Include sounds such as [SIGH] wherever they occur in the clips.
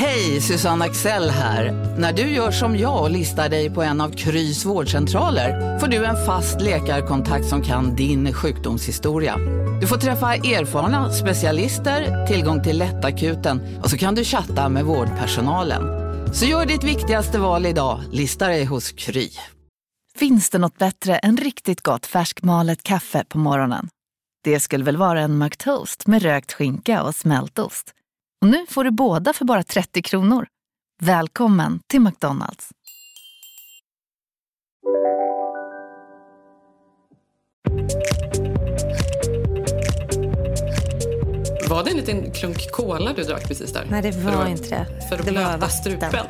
Hej, Susanne Axel här. När du gör som jag och listar dig på en av Krys vårdcentraler får du en fast läkarkontakt som kan din sjukdomshistoria. Du får träffa erfarna specialister, tillgång till lättakuten och så kan du chatta med vårdpersonalen. Så gör ditt viktigaste val idag, lista dig hos Kry. Finns det något bättre än riktigt gott färskmalet kaffe på morgonen? Det skulle väl vara en McToast med rökt skinka och smältost. Och nu får du båda för bara 30 kronor. Välkommen till McDonalds. Var det en liten klunk cola du drack precis där? Nej, det var för inte det. För att det var blöta vatten. strupen. [LAUGHS]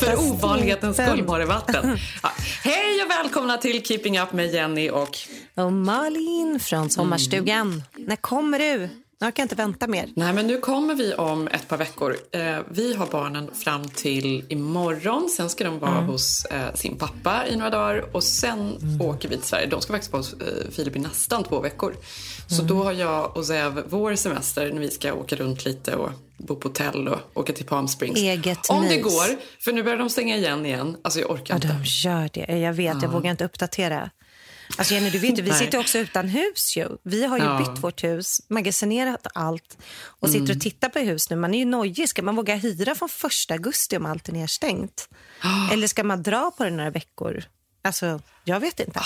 För ovanlighetens skull var det vatten. [LAUGHS] Ja. Hej och välkomna till Keeping Up med Jenny och... Och Malin från sommarstugan. När kommer du? Jag kan inte vänta mer. Nej, men nu kommer vi om ett par veckor. Eh, vi har barnen fram till imorgon. Sen ska de vara hos eh, sin pappa i några dagar. Och sen åker vi till Sverige. De ska faktiskt vara hos eh, Filip i nästan två veckor. Så då har jag och Zev vår semester när vi ska åka runt lite och bo på hotell och åka till Palm Springs. Eget Om det mys. går, för nu börjar de stänga igen igen. Alltså jag orkar Ja, inte. de gör det. Jag vet, jag vågar inte uppdatera. Alltså Jenny, du vet ju, vi sitter också utan hus ju. Vi har ju Ja. Mm. bytt vårt hus, magasinerat allt och sitter och tittar på hus nu. Man är ju nojig. Ska man våga hyra från första augusti om allt är nedstängt? Eller ska man dra på det några veckor? Alltså, jag vet inte.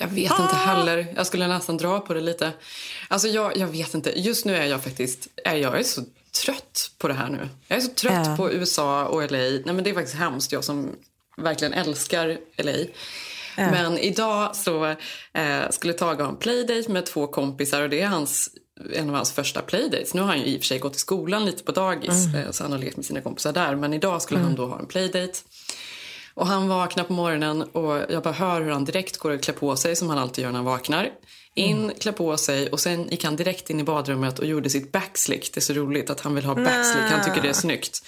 Jag vet inte heller. Jag skulle nästan dra på det lite. Alltså jag, jag vet inte. Just nu är jag faktiskt är jag är så trött på det här nu. Jag är så trött Ja. på USA och LA. Nej men det är faktiskt hemskt. Jag som verkligen älskar LA. Men idag så eh, skulle Tage ha en playdate med två kompisar och det är hans, en av hans första playdates. Nu har han ju i och för sig gått i skolan lite på dagis eh, så han har lekt med sina kompisar där. Men idag skulle han då ha en playdate. Och han vaknar på morgonen och jag bara hör hur han direkt går och klär på sig som han alltid gör när han vaknar. In, klär på sig och sen gick han direkt in i badrummet och gjorde sitt backslick. Det är så roligt att han vill ha backslick. Han tycker det är snyggt.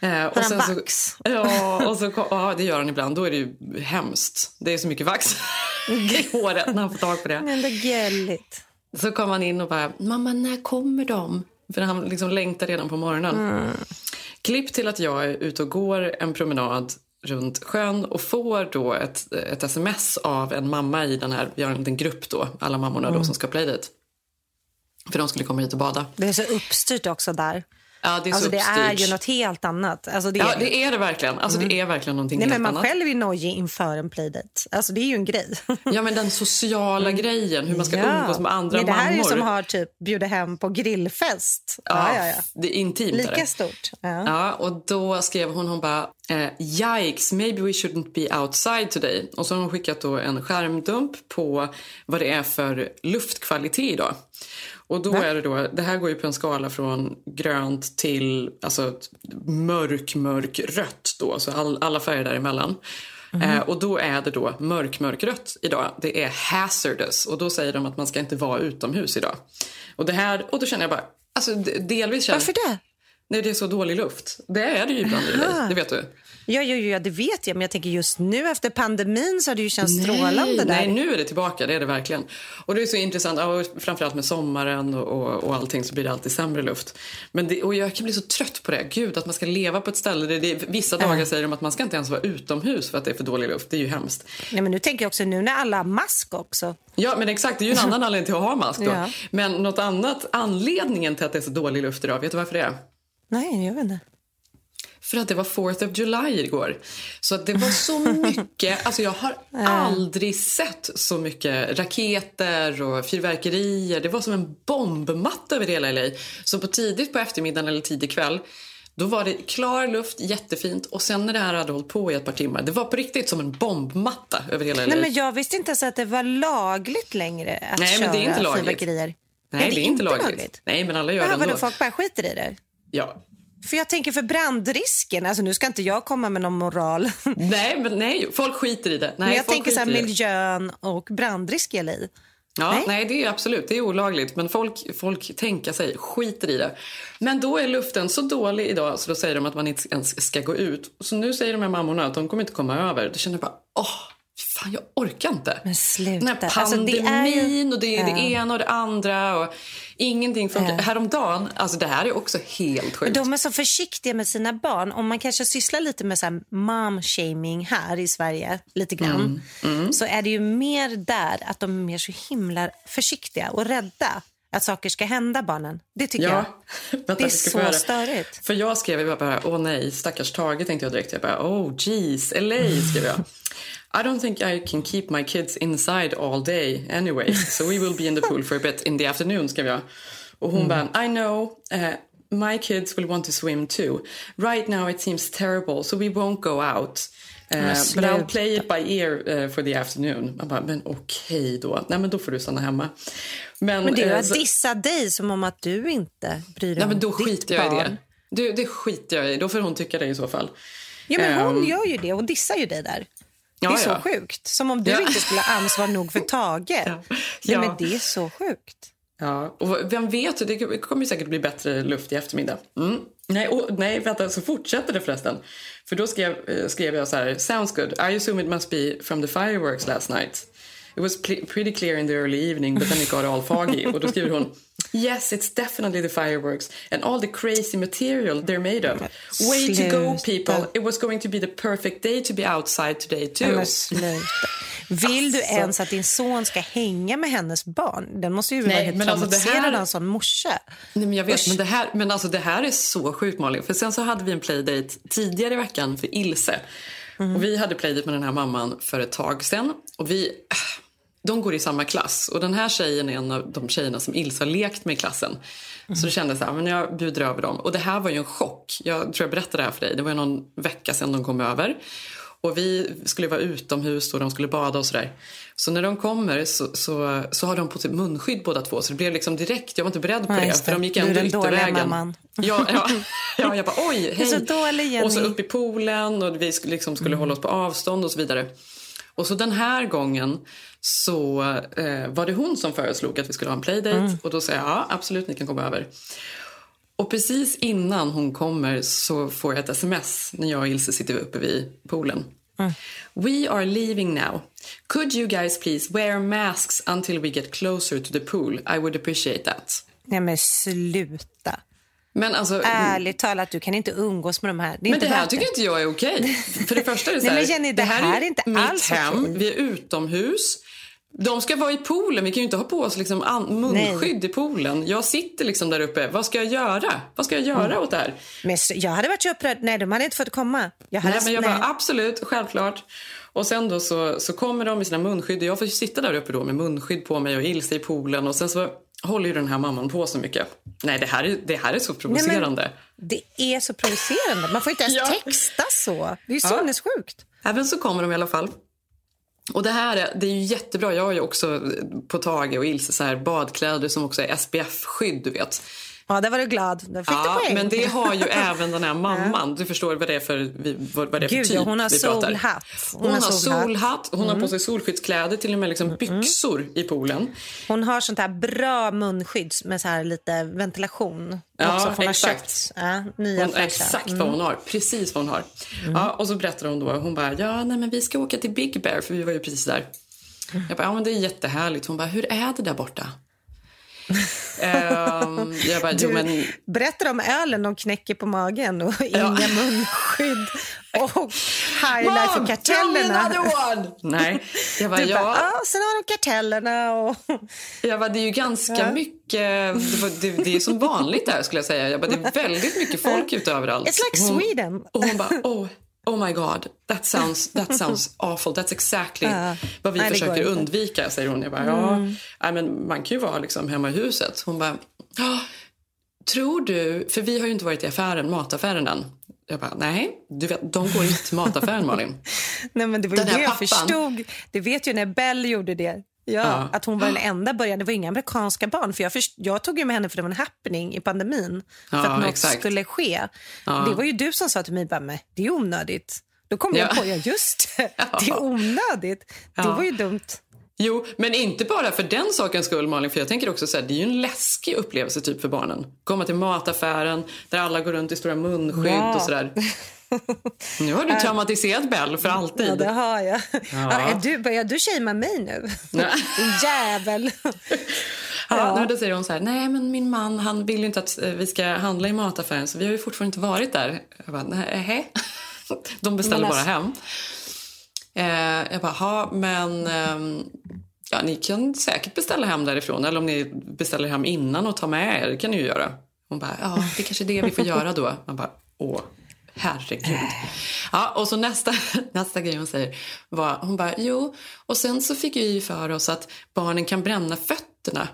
Eh, och han så, vax? ja, och så, ja, det gör han ibland. Då är det ju hemskt. Det är så mycket vax [LAUGHS] i håret när han får tag på det. Men det är gulligt. Så kom han in och bara, mamma när kommer de? För han liksom längtar redan på morgonen. Klipp till att jag är ute och går en promenad runt sjön och får då ett, ett sms av en mamma i den här, vi har en liten grupp då, alla mammorna då som ska playdate. För de skulle komma hit och bada. Det är så uppstyrt också där. Ja, det är Alltså så det är ju något helt annat. Alltså det Ja, är, det är det verkligen. Alltså det är verkligen någonting Nej, men man annat. själv är nojig inför en playdate. Alltså det är ju en grej. [LAUGHS] Ja, men den sociala grejen, hur man ska umgås med andra Men det här är ju mammor. som har typ bjuder hem på grillfest. ja, Ja, ja, ja. Det är intimt. är det. Lika stort. Ja. Ja, och då skrev hon, hon bara, eh, yikes, maybe we shouldn't be outside today. Och så har hon skickat då en skärmdump på vad det är för luftkvalitet idag. Och då är det då, det här går ju på en skala från grönt till alltså mörk, mörk rött då, så all, alla färger däremellan. Eh, och då är det då mörk, mörkrött idag. Det är hazardous och då säger de att man ska inte vara utomhus idag. Och det här, och då känner jag bara, alltså delvis känner Varför det? Nej, det är så dålig luft. Det är det ju ibland i LA, det vet du. Ja, ja, ja, det vet jag. Men jag tänker just nu efter pandemin så har det ju känts strålande där. nej, nu är det tillbaka. Det är det verkligen. Och det är så intressant. Ja, framförallt med sommaren och, och, och allting så blir det alltid sämre luft. Men det, och jag kan bli så trött på det. Gud, att man ska leva på ett ställe. Det, det, vissa dagar säger de att man ska inte ens vara utomhus för att det är för dålig luft. Det är ju hemskt. Nej, men nu tänker jag också nu när alla har mask också. Ja, men exakt. Det är ju en annan [LAUGHS] anledning till att ha mask då. Ja. Men något annat, anledningen till att det är så dålig luft idag, vet du varför det är? Nej, jag vet inte. För att det var 4th of July igår. Så det var så [LAUGHS] mycket. Alltså jag har aldrig sett så mycket raketer och fyrverkerier. Det var som en bombmatta över hela LA. Så på tidigt på eftermiddagen eller tidig kväll då var det klar luft, jättefint. Och sen när det här hade hållit på i ett par timmar, det var på riktigt som en bombmatta över hela LA. Nej, men jag visste inte ens att det var lagligt längre att Nej, köra men det är inte lagligt. fyrverkerier. Nej, det är inte lagligt. Nej, men alla gör det Ja, ändå. vadå, folk bara skiter i det? Ja. För jag tänker för brandrisken, alltså nu ska inte jag komma med någon moral. [LAUGHS] Nej, men nej, folk skiter i det. Nej, men jag tänker så här, i miljön och brandrisk i LA. Ja, Nej. nej. det är absolut det är olagligt. Men folk, folk tänker sig, skiter i det. Men då är luften så dålig idag så då säger de att man inte ens ska gå ut. Så nu säger de här mammorna att de kommer inte komma över. Då känner jag bara, åh, fan jag orkar inte. Men sluta. Den här Alltså, det pandemin ju- och det är det ena och det andra och ingenting funkar. Häromdagen, alltså det här är också helt sjukt. De är så försiktiga med sina barn. Om man kanske sysslar lite med så här mom-shaming här i Sverige, lite grann, Mm, så är det ju mer där att de är mer så himla försiktiga och rädda att saker ska hända barnen. Det tycker jag. Ja, [LAUGHS] vänta, Det är så höra. störigt. För jag skrev jag bara, åh nej, stackars Tage tänkte jag direkt. Jag bara, oh jeez, LA skrev jag. I don't think I can keep my kids inside all day anyway, so we will be in the pool for a bit in the afternoon, skrev jag. Och hon bara, I know, uh, my kids will want to swim too. Right now it seems terrible, so we won't go out. Uh, but. I'll play it by ear uh, for the afternoon. Man bara, men okej då. Nej, men då får du stanna hemma. Men, Men det är ju att så- dissa dig som om att du inte bryr dig Nej, men om då ditt skiter jag i det. det. Det skiter jag i. Då får hon tycka det i så fall. Ja, men hon Ehm. gör ju det. Hon dissar ju dig där. Det Ja, är så ja. sjukt. Som om du Ja. inte skulle ha ansvar nog för Tage. [LAUGHS] Ja. Nej, Ja. men det är så sjukt. Ja, och vem vet, det kommer säkert bli bättre luft i eftermiddag. Mm. Nej, och, nej, vänta, så fortsätter det förresten. För då skrev, eh, skrev jag så här, sounds good. I assume it must be from the fireworks last night. It was pretty clear in the early evening, but then it got all foggy. och då skriver hon, yes, it's definitely the fireworks and all the crazy material they're made of. Way to go, people. It was going to be the perfect day to be outside today too. Vill du Alltså. ens att din son ska hänga med hennes barn? Den måste ju vara helt alltså här- traumatiserad av en sån morsa. Nej, men jag vet, Usch. men det, här, men alltså det här är så sjukt Malin. För sen så hade vi en playdate tidigare i veckan för Ilse. Och vi hade playdate med den här mamman för ett tag sen. Och vi, de går i samma klass. Och den här tjejen är en av de tjejerna som Ilse har lekt med i klassen. Så det kändes så här, men jag bjuder över dem. Och det här var ju en chock. Jag tror jag berättade det här för dig. Det var ju någon vecka sedan de kom över. Och vi skulle vara utomhus och de skulle bada och sådär. Så när de kommer så, så, så har de på sig munskydd båda två. Så det blev liksom direkt, jag var inte beredd på Ja, det. just För det. de gick Du är ändå dåliga yttervägen. Ja, [LAUGHS] ja, ja, jag bara oj, hej. så dålig, och så upp i poolen och vi skulle, liksom, skulle hålla oss på avstånd och så vidare. Och så den här gången så eh, var det hon som föreslog att vi skulle ha en playdate. Och då sa jag ja, absolut, ni kan komma över. Och precis innan hon kommer så får jag ett sms när jag och Ilse sitter uppe vid poolen. We are leaving now. Could you guys please wear masks until we get closer to the pool? I would appreciate that. Nej, men sluta. Men alltså, Ärligt talat, du kan inte umgås med de här. Det Men det här tycker inte jag är okej. För det första är det [LAUGHS] så Nej, här, men Jenny, det här är inte mitt alls hem, okej. vi är utomhus. De ska vara i poolen, vi kan ju inte ha på oss liksom munskydd i poolen. Jag sitter liksom där uppe, vad ska jag göra? Vad ska jag göra Mm. åt det här? Men jag hade varit så upprörd. Nej, de hade inte fått komma. Jag hade, Nej, men jag nej. bara, absolut, självklart. Och sen då så, så kommer de med sina munskydd jag får sitta där uppe då med munskydd på mig och Ilse i poolen och sen så håller ju den här mamman på så mycket. Nej, det här är, det här är så provocerande. Det är så provocerande. Man får inte ens Ja. texta så. Det är ju Ja. sinnessjukt. Även så kommer de i alla fall. Och det här är, det är ju jättebra. Jag har ju också på Tage och Ilse så här badkläder som också är SPF-skydd, du vet. Ja, där var du glad. Där fick Ja, du poäng. men det har ju även den här [LAUGHS] mamman. Du förstår vad det är för, vad det är för Gud, typ hon har vi pratar. solhatt. Hon, har solhatt, hon har på sig solskyddskläder, till och med liksom byxor i poolen. Hon har sånt här bra munskydd med så här lite ventilation. Ja, hon exakt. ja, nya Hon, exakt vad hon har. Precis vad hon har. Ja, och så berättar hon då, hon bara, ja nej men vi ska åka till Big Bear för vi var ju precis där. Jag bara, ja men det är jättehärligt. Hon bara, hur är det där borta? Ehm, jag bara, jo Du men berättar om ölen de knäcker på magen och inga munskydd och highlight för kartellerna. Nej, jag bara, Du bara, ja. ah, sen har de kartellerna och... Jag bara, det är ju ganska mycket, det, det, är som vanligt där skulle jag säga. Jag bara, det är väldigt mycket folk ute överallt. It's like hon, Sweden. Och hon bara, oh, oh my god, that sounds, that sounds [LAUGHS] awful. That's exactly Ja. vad vi Nej, försöker. Mm. undvika, säger hon. Jag bara, ja, nej, men man kan ju vara liksom hemma i huset. Hon bara, "Ja, tror du, för vi har ju inte varit i affären, mataffären än. Jag bara, nej, du vet, de går inte till mataffären Malin. [LAUGHS] Nej, men det var ju det jag pappan. förstod. Det vet ju när Belle gjorde det. Ja, Ja. Att hon var den enda början. Det var inga amerikanska barn. För Jag, först, jag tog ju med henne för det var en happening i pandemin. För Ja, att något exakt. skulle ske. Ja. Det var ju du som sa till mig bara, det är onödigt. Då kom jag Ja. på, ja just det, [LAUGHS] det är onödigt. Det var ju dumt. Jo, men inte bara för den sakens skull Malin, för jag tänker också så här, det är ju en läskig upplevelse typ för barnen. Komma till mataffären där alla går runt i stora munskydd och sådär. [LAUGHS] [LAUGHS] Nu har du traumatiserat Bell för alltid. Ja, det har jag. Ja. Ja. du, börjar du shamea mig nu? [LAUGHS] Din jävel. Ja, men Då säger hon så här, nej men min man han vill ju inte att eh, vi ska handla i mataffären så vi har ju fortfarande inte varit där. Jag bara, nej, [LAUGHS] De beställer bara alltså- hem. Eh, jag bara, ha men ehm, ja, ni kan säkert beställa hem därifrån eller om ni beställer hem innan och tar med er, det kan ni ju göra. Hon bara, ja det är kanske är det vi får göra då. Man bara, åh. Herregud. Ja, och så nästa, [LAUGHS] nästa grej hon säger var, hon bara, jo, och sen så fick vi för oss att barnen kan bränna fötterna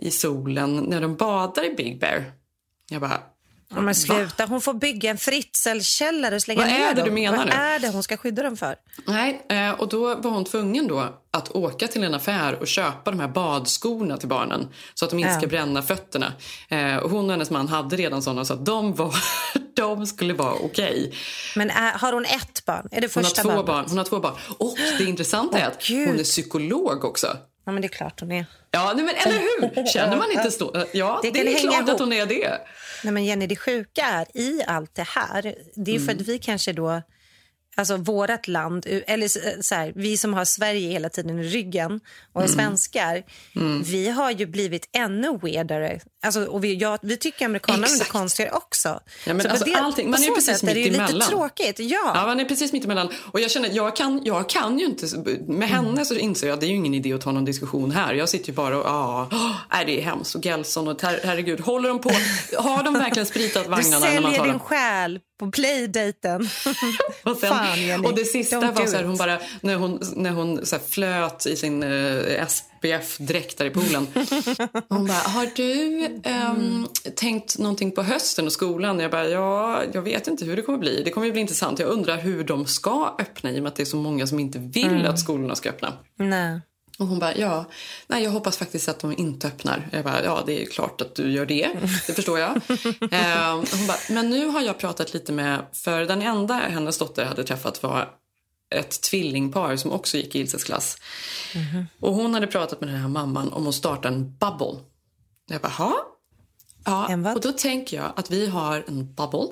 i solen när de badar i Big Bear. Jag bara, Ja, men sluta, hon får bygga en fritzelkällare och slänga Vad är ner det dem. du menar Vad nu? är det hon ska skydda dem för? Nej, eh, och då var hon tvungen då att åka till en affär och köpa de här badskorna till barnen så att de inte ska bränna fötterna. Eh, och hon och hennes man hade redan såna så att de, var, [LAUGHS] de skulle vara okej. Men är, har hon ett barn? Är det Hon har första två barnet? barn. Hon har två barn. Och det intressanta är att Gud. hon är psykolog också. Ja, men det är klart hon är. Ja, nej, men eller hur? [LAUGHS] Känner man inte så? Ja, Det det, är klart att ihop. hon är det. Nej, men Jenny, det sjuka är i allt det här, det är ju för att vi kanske då, alltså vårat land, eller så- så här, vi som har Sverige hela tiden i ryggen och är svenskar, vi har ju blivit ännu weirdare. Alltså, och vi, ja, vi tycker amerikanerna är konstigare också. Ja, men alltså, allting- man är ju precis sätt är det ju mitt lite emellan. tråkigt. Ja. Ja, man är precis mittemellan. Och jag känner, jag kan, jag kan ju inte, med henne så inser jag att det är ju ingen idé att ta någon diskussion här. Jag sitter ju bara och, ja, åh, nej det är hemskt. Och Gelson och her, herregud, håller de på, har de verkligen spritat Du vagnarna när man säljer tar din dem? själ på playdejten. [LAUGHS] Och, sen, Fan, Jenny. och det sista Don't var så här, hon bara, när hon, när hon så här, flöt i sin eh, SPF-dräkt där i poolen. Hon bara, har du ehm, tänkt någonting på hösten och skolan? Jag bara, ja, jag vet inte hur det kommer bli. Det kommer ju bli intressant. Jag undrar hur de ska öppna i och med att det är så många som inte vill Mm. att skolorna ska öppna. Nej. Och hon bara, ja, nej jag hoppas faktiskt att de inte öppnar. Jag bara, ja det är klart att du gör det, [LAUGHS] det förstår jag. eh, hon bara, men nu har jag pratat lite med, för den enda hennes dotter hade träffat var ett tvillingpar som också gick i Ilses klass. Och hon hade pratat med den här mamman om att starta en bubble. Jag bara, "Ha?" Ja, och då tänker jag att vi har en bubble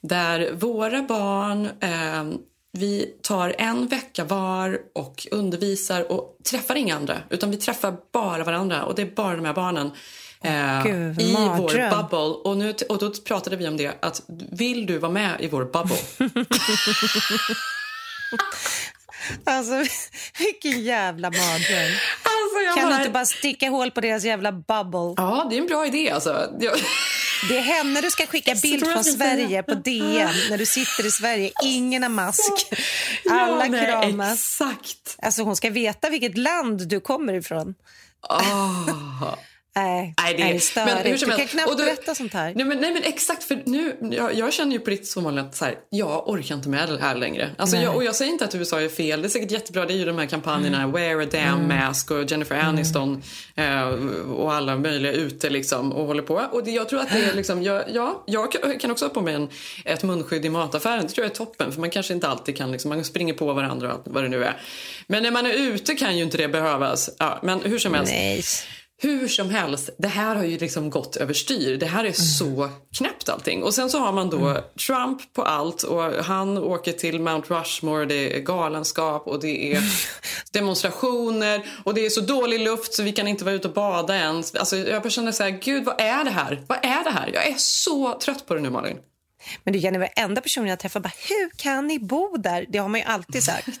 där våra barn, eh, vi tar en vecka var och undervisar och träffar inga andra utan vi träffar bara varandra och det är bara de här barnen. Eh, Gud, I vår bubble. Och, nu, och då pratade vi om det att vill du vara med i vår bubble? [LAUGHS] Alltså, vilken jävla mardröm. alltså Kan du inte bara sticka hål på deras jävla bubble? Ja, det är en bra idé alltså. Det är henne du ska skicka bild från. Sverige på DN när du sitter i Sverige. Ingen har mask. Alla ja, nej, kramas. Exakt. Alltså hon ska veta vilket land du kommer ifrån. Ah. Nej, Nej, det är är, störigt. hur som du kan knappt Och då- berätta sånt här. Nej men, nej, men exakt, för nu, jag, jag känner ju på riktigt som vanligt att så här, jag orkar inte med det här längre. Alltså jag, och jag säger inte att USA är fel, det är säkert jättebra. Det är ju de här kampanjerna, Mm. Wear a damn mask och Jennifer Aniston eh, och alla möjliga ute liksom och håller på. Och det, jag tror att det är liksom, jag, ja, jag kan- också ha på mig en, ett munskydd i mataffären. Det tror jag är toppen för man kanske inte alltid kan, liksom, man springer på varandra och vad det nu är. Men när man är ute kan ju inte det behövas. Ja, men hur som helst. Nej. Hur som helst, det här har ju liksom gått överstyr. Det här är så knäppt allting. Och sen så har man då Trump på allt och han åker till Mount Rushmore, det är galenskap och det är [LAUGHS] demonstrationer och det är så dålig luft så vi kan inte vara ute och bada ens. Alltså jag bara känner så här, gud vad är det här? Vad är det här? Jag är så trött på det nu Malin. Men du Jenny, varenda person jag träffar bara, hur kan ni bo där? Det har man ju alltid sagt.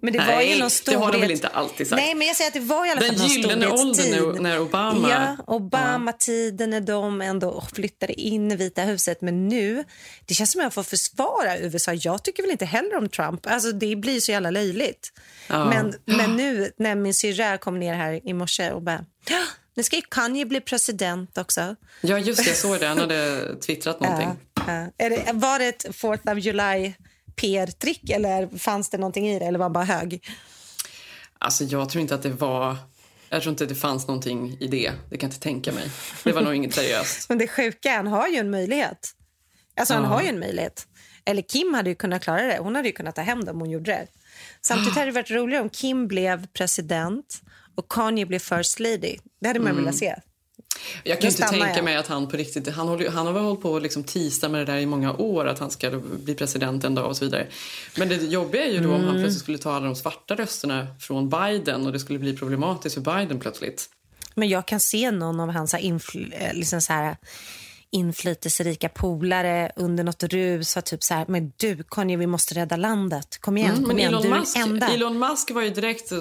Men det var Nej, ju någon det storhet. har de väl inte alltid sagt. Nej, men jag säger att det var i alla Den fall någon gyllene åldern när, Obama... Ja, Obama-tiden när de ändå flyttade in i Vita huset. Men nu, det känns som att jag får försvara USA. Jag tycker väl inte heller om Trump. Alltså det blir så jävla löjligt. Ja. Men, men [GASPS] nu när min syrra kom ner här i morse och bara, "Ja, nu ska ju Kanye bli president också. Ja just det, jag såg det. Han hade twittrat någonting. Ja, ja. Det, var det ett 4th of July PR-trick eller fanns det någonting i det eller var han bara hög? Alltså jag tror inte att det var... Jag tror inte att det fanns någonting i det. Det kan jag inte tänka mig. Det var nog inget seriöst. [LAUGHS] Men det sjuka han har ju en möjlighet. Alltså han Ja. har ju en möjlighet. Eller Kim hade ju kunnat klara det. Hon hade ju kunnat ta hem det om hon gjorde det. Samtidigt hade det varit roligare om Kim blev president och Kanye blev first lady. Det hade man Mm. velat se. Jag kan inte tänka jag. mig att han på riktigt... Han, håller, han har väl hållit på att liksom tisa med det där i många år, att han ska bli president en dag och så vidare. Men det jobbiga är ju då mm. om han mm. plötsligt skulle ta alla de svarta rösterna från Biden och det skulle bli problematiskt för Biden plötsligt. Men jag kan se någon av hans infl- eh, liksom så här, inflytelserika polare under något rus var typ så här, men du Kanye, vi måste rädda landet. Kom igen, mm, kom igen. Elon du Musk, enda. Elon Musk var ju direkt och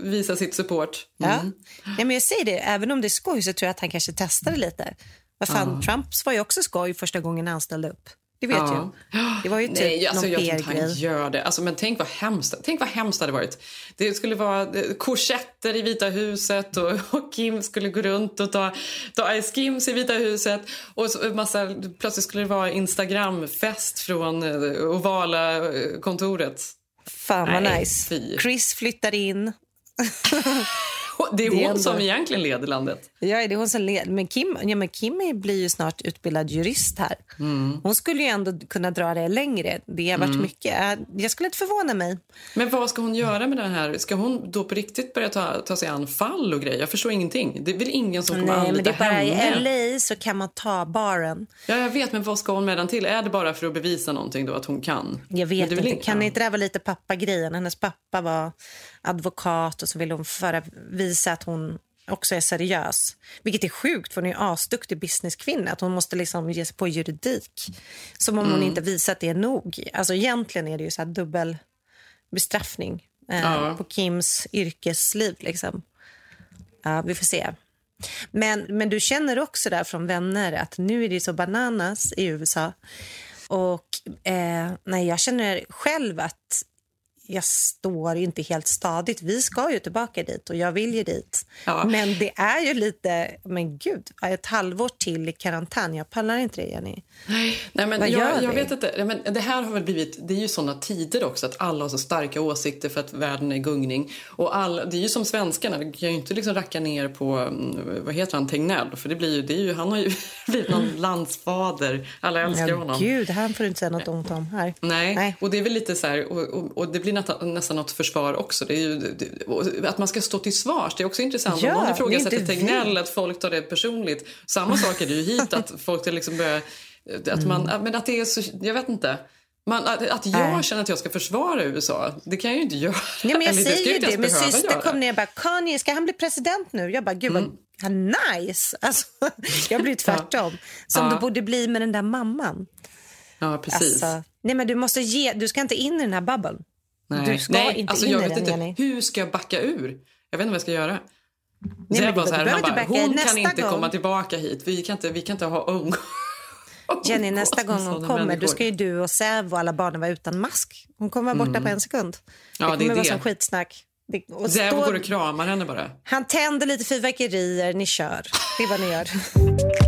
visa sitt support. Mm. Ja. ja, men jag säger det, även om det är skoj så tror jag att han kanske testade lite. Vad fan, ja. Trumps var ju också skoj första gången han ställde upp. Det vet ja. ju. Det var ju typ Nej, alltså, någon jag tror inte han gör det. Alltså, men tänk vad hemskt, tänk vad hemskt det hade varit. Det skulle vara eh, korsetter i Vita huset och, [LAUGHS] och Kim skulle gå runt och ta, ta Ice Kims i Vita huset. Och så, massa, plötsligt skulle det vara Instagramfest från uh, ovala kontoret. Fan vad Nej, nice. Fy. Chris flyttar in. [LAUGHS] [LAUGHS] det är hon ändå... som egentligen leder landet. Ja, det är hon som leder. Men Kim, ja, men Kim blir ju snart utbildad jurist här. Mm. Hon skulle ju ändå kunna dra det längre. Det har varit mm. mycket. Jag skulle inte förvåna mig. Men vad ska hon göra med den här? Ska hon då på riktigt börja ta, ta sig an fall och grejer? Jag förstår ingenting. Det är väl ingen som kommer Nej, men det är bara henne? I LA så kan man ta baren. Ja, jag vet, men vad ska hon med den till? Är det bara för att bevisa någonting då att hon kan? Jag vet inte. Kan inte det vara lite pappa-grejen? Hennes pappa var advokat och så vill hon föra, visa att hon också är seriös. Vilket är sjukt, för hon är en asduktig businesskvinna. Att hon måste liksom ge sig på juridik. Som om mm. hon inte visat det nog. Alltså egentligen är det ju så dubbel bestraffning eh, ja. på Kims yrkesliv. Liksom. Ja, vi får se. Men, men du känner också där från vänner att nu är det så bananas i USA. Och eh, nej, jag känner själv att jag står inte helt stadigt. Vi ska ju tillbaka dit och jag vill ju dit. Ja. Men det är ju lite, men gud, ett halvår till i karantän. Jag pallar inte det, Jenny. Nej, men Vad jag, jag vet inte. Men det här har väl blivit, det är ju såna tider också att alla har så starka åsikter för att världen är gungning. Och all, det är ju som svenskarna, vi kan ju inte liksom racka ner på, mm, vad heter han, Tegnell. För det blir ju, det är ju, han har ju [LAUGHS] blivit någon landsfader. Alla älskar ja, honom. Gud, han får du inte säga något ont om här. Nej, Nej. och det är väl lite så här, och, och, och det blir nästan något försvar också. Det ju, det, att man ska stå till svars, det är också intressant. Ja, Om någon ifrågasätter Tegnell, att folk tar det personligt. Samma sak är det ju hit, att folk liksom börjar... Att man, mm. men att det är så, jag vet inte. Man, att, att jag äh. känner att jag ska försvara USA, det kan jag ju inte göra. Nej, men jag [LAUGHS] Eller, säger det. Min syster göra. kom ner och bara, Kanye, ska han bli president nu? Jag bara, gud vad mm. nice! [LAUGHS] Alltså, jag blir tvärtom. Som ja. du borde bli med den där mamman. Ja, precis. Alltså, nej, men du måste ge, du ska inte in i den här bubblen. Nej, du ska Nej inte alltså in jag vet den, inte. Jenny. Hur ska jag backa ur? Jag vet inte vad jag ska göra. Nej, jag bara så här, han bara, hon kan inte gång. komma tillbaka hit. Vi kan inte, vi kan inte ha ung. [LAUGHS] Jenny, nästa gång hon kommer människor. då ska ju du och Säv och alla barnen vara utan mask. Hon kommer vara borta mm. på en sekund. Ja, det kommer det vara det. som skitsnack. Säv går och kramar henne bara. Han tänder lite fyrverkerier, ni kör. Det är vad ni gör. [LAUGHS]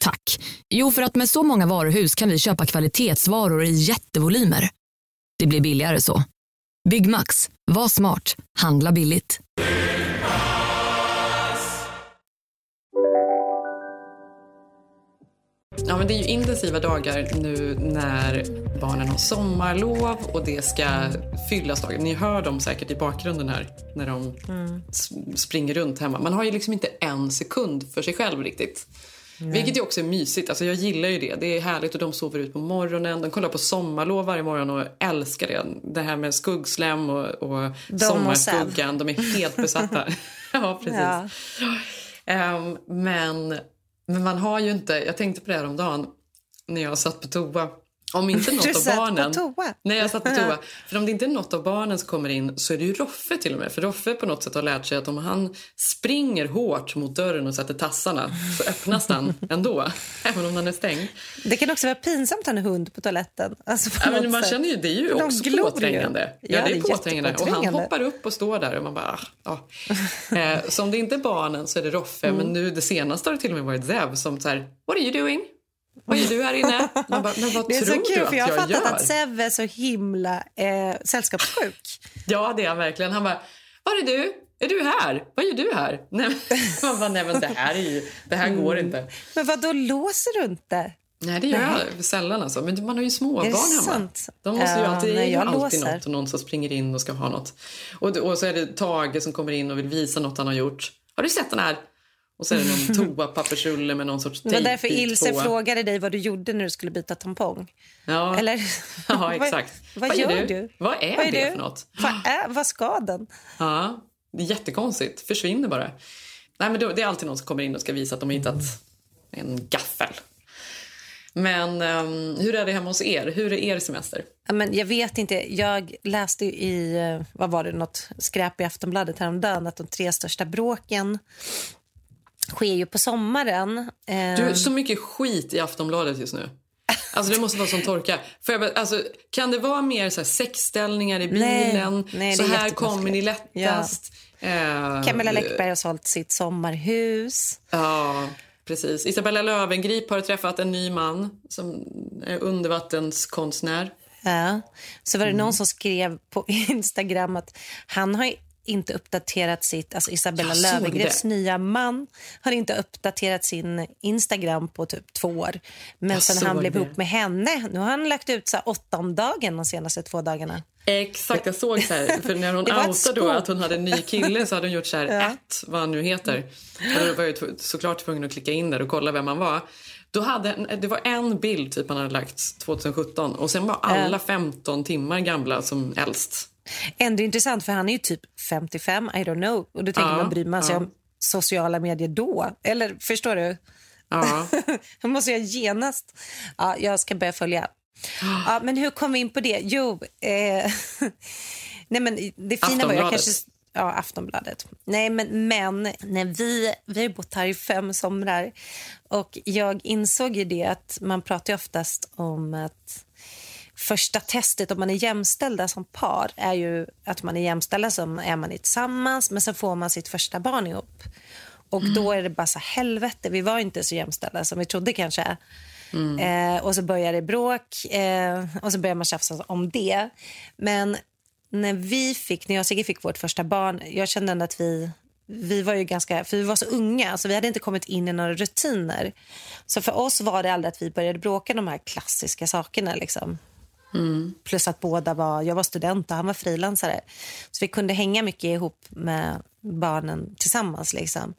Tack. Jo, för att med så många varuhus kan vi köpa kvalitetsvaror i jättevolymer. Det blir billigare så. Byggmax. Var smart. Handla billigt. Ja, men det är ju intensiva dagar nu när barnen har sommarlov och det ska fyllas dagar. Ni hör dem säkert i bakgrunden här när de mm. springer runt hemma. Man har ju liksom inte en sekund för sig själv riktigt. Vilket ju också är mysigt. Alltså jag gillar ju det. Det är härligt och de sover ut på morgonen. De kollar på sommarlov varje morgon och älskar det. Det här med skuggslem och, och sommarskuggan. De är helt besatta. [LAUGHS] ja, precis. Ja. Um, men, men man har ju inte... Jag tänkte på det här om dagen när jag satt på toa. Om inte [LAUGHS] något av barnen... På toa. Nej, jag satt på toa. [LAUGHS] För om det inte är något av barnen som kommer in så är det ju Roffe till och med. För Roffe på något sätt har lärt sig att om han springer hårt mot dörren och sätter tassarna så öppnas den [LAUGHS] ändå. även om den är stängd. Det kan också vara pinsamt att ha en hund på toaletten. Alltså på ja, men man känner ju, det är ju De också påträngande. Ja, ja, det är, påträngande. Och han hoppar upp och står där och man bara... Ja. eh, så om det inte är barnen så är det Roffe. Mm. Men nu det senaste har det till och med varit Zev som så här, What are you doing? Vad gör du här inne? Man bara, men vad det är tror så kul, du för jag har fattat gör? att Sev är så himla eh, sällskapssjuk. Ja, det är han verkligen. Han bara, var är du? Är du här? Vad gör du här? Nej, man bara, nej men det här, är ju, det här går Mm. inte. Men vad då låser du inte? Nej, det gör jag sällan. Alltså. Men man har ju småbarn hemma. sant? De måste ju Ja, alltid, det nej, alltid låser. något och någon som springer in och ska ha något. Och, och så är det Tage som kommer in och vill visa något han har gjort. Har du sett den här? Och så är det någon [LAUGHS] toapappersrulle med någon sorts Det var därför Ilse på. frågade dig vad du gjorde när du skulle byta tampong. Ja. Eller? [LAUGHS] Ja, [LAUGHS] exakt. vad, vad gör du? Vad är Vad är det du? för något? Vad, är, vad ska den? Ja, det är jättekonstigt. Försvinner bara. Nej, men det är alltid någon som kommer in och ska visa att de har hittat en gaffel. Men ehm, hur är det hemma hos er? Hur är er semester? Men jag vet inte. Jag läste i eh, vad var det, något skräp i Aftonbladet häromdagen att de tre största bråken sker ju på sommaren. Du, så mycket skit i Aftonbladet just nu. Alltså det måste vara som torka. Bara- alltså, kan det vara mer så här sexställningar i Nej, bilen? nej, så det är här kommer ni lättast. Eh, Camilla Läckberg har sålt sitt sommarhus. Ja, precis. Isabella Löwengrip har träffat en ny man som är undervattenskonstnär. Ja. Så var det Mm. någon som skrev på [LAUGHS] Instagram att han har inte uppdaterat sitt... Alltså Isabella det. nya man har inte uppdaterat sin Instagram på typ två år. Men Jag sen han blev det. ihop med henne, nu har han lagt ut så åtta om dagen de senaste två dagarna. Exakt, jag såg så här, för när hon [LAUGHS] outade då att hon hade en ny kille så hade hon gjort så här, [LAUGHS] Ja. ett, vad han nu heter. Och då var jag såklart tvungen att klicka in där och kolla vem han var. Då hade, det var en bild typ han hade lagt 2017 och sen var alla 15 timmar gamla som äldst. Ändå intressant, för han är ju typ 55, I don't know. Och då tänker Ja, man, bryr man sig ja. om sociala medier då? Eller förstår du? Ja. [LAUGHS] Måste jag genast... Ja, jag ska börja följa. Ja, men hur kom vi in på det? Jo, eh, [LAUGHS] nej men det fina var jag kanske... Ja, Aftonbladet. Nej, men, men när vi, vi har bott här i fem somrar och jag insåg ju det att man pratar ju oftast om att första testet om man är jämställda som par är ju att man är jämställda som är man tillsammans men så får man sitt första barn ihop. Och då är det bara så helvete, vi var inte så jämställda som vi trodde kanske. Eh, och så börjar det bråk eh, och så börjar man tjafsa om det. Men när vi fick, när jag och Sigge fick vårt första barn, jag kände att vi vi var ju ganska, för vi var så unga, så vi hade inte kommit in i några rutiner. Så för oss var det aldrig att vi började bråka de här klassiska sakerna. Liksom. Plus att båda var, jag var student och han var frilansare. Så vi kunde hänga mycket ihop med barnen tillsammans. Liksom.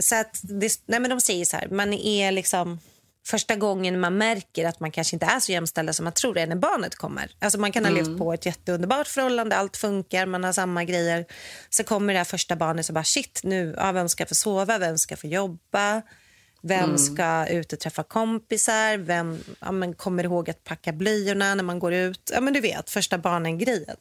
Så att det, nej men de säger så här, man är liksom första gången man märker att man kanske inte är så jämställda som man tror är när barnet kommer. Alltså man kan ha levt på ett jätteunderbart förhållande, allt funkar, man har samma grejer. Så kommer det här första barnet och bara shit, nu, ja, vem ska få sova, vem ska få jobba? Vem ska ut och träffa kompisar? Vem ja, men kommer ihåg att packa blöjorna när man går ut? Ja, men du vet, första barnen-grejen.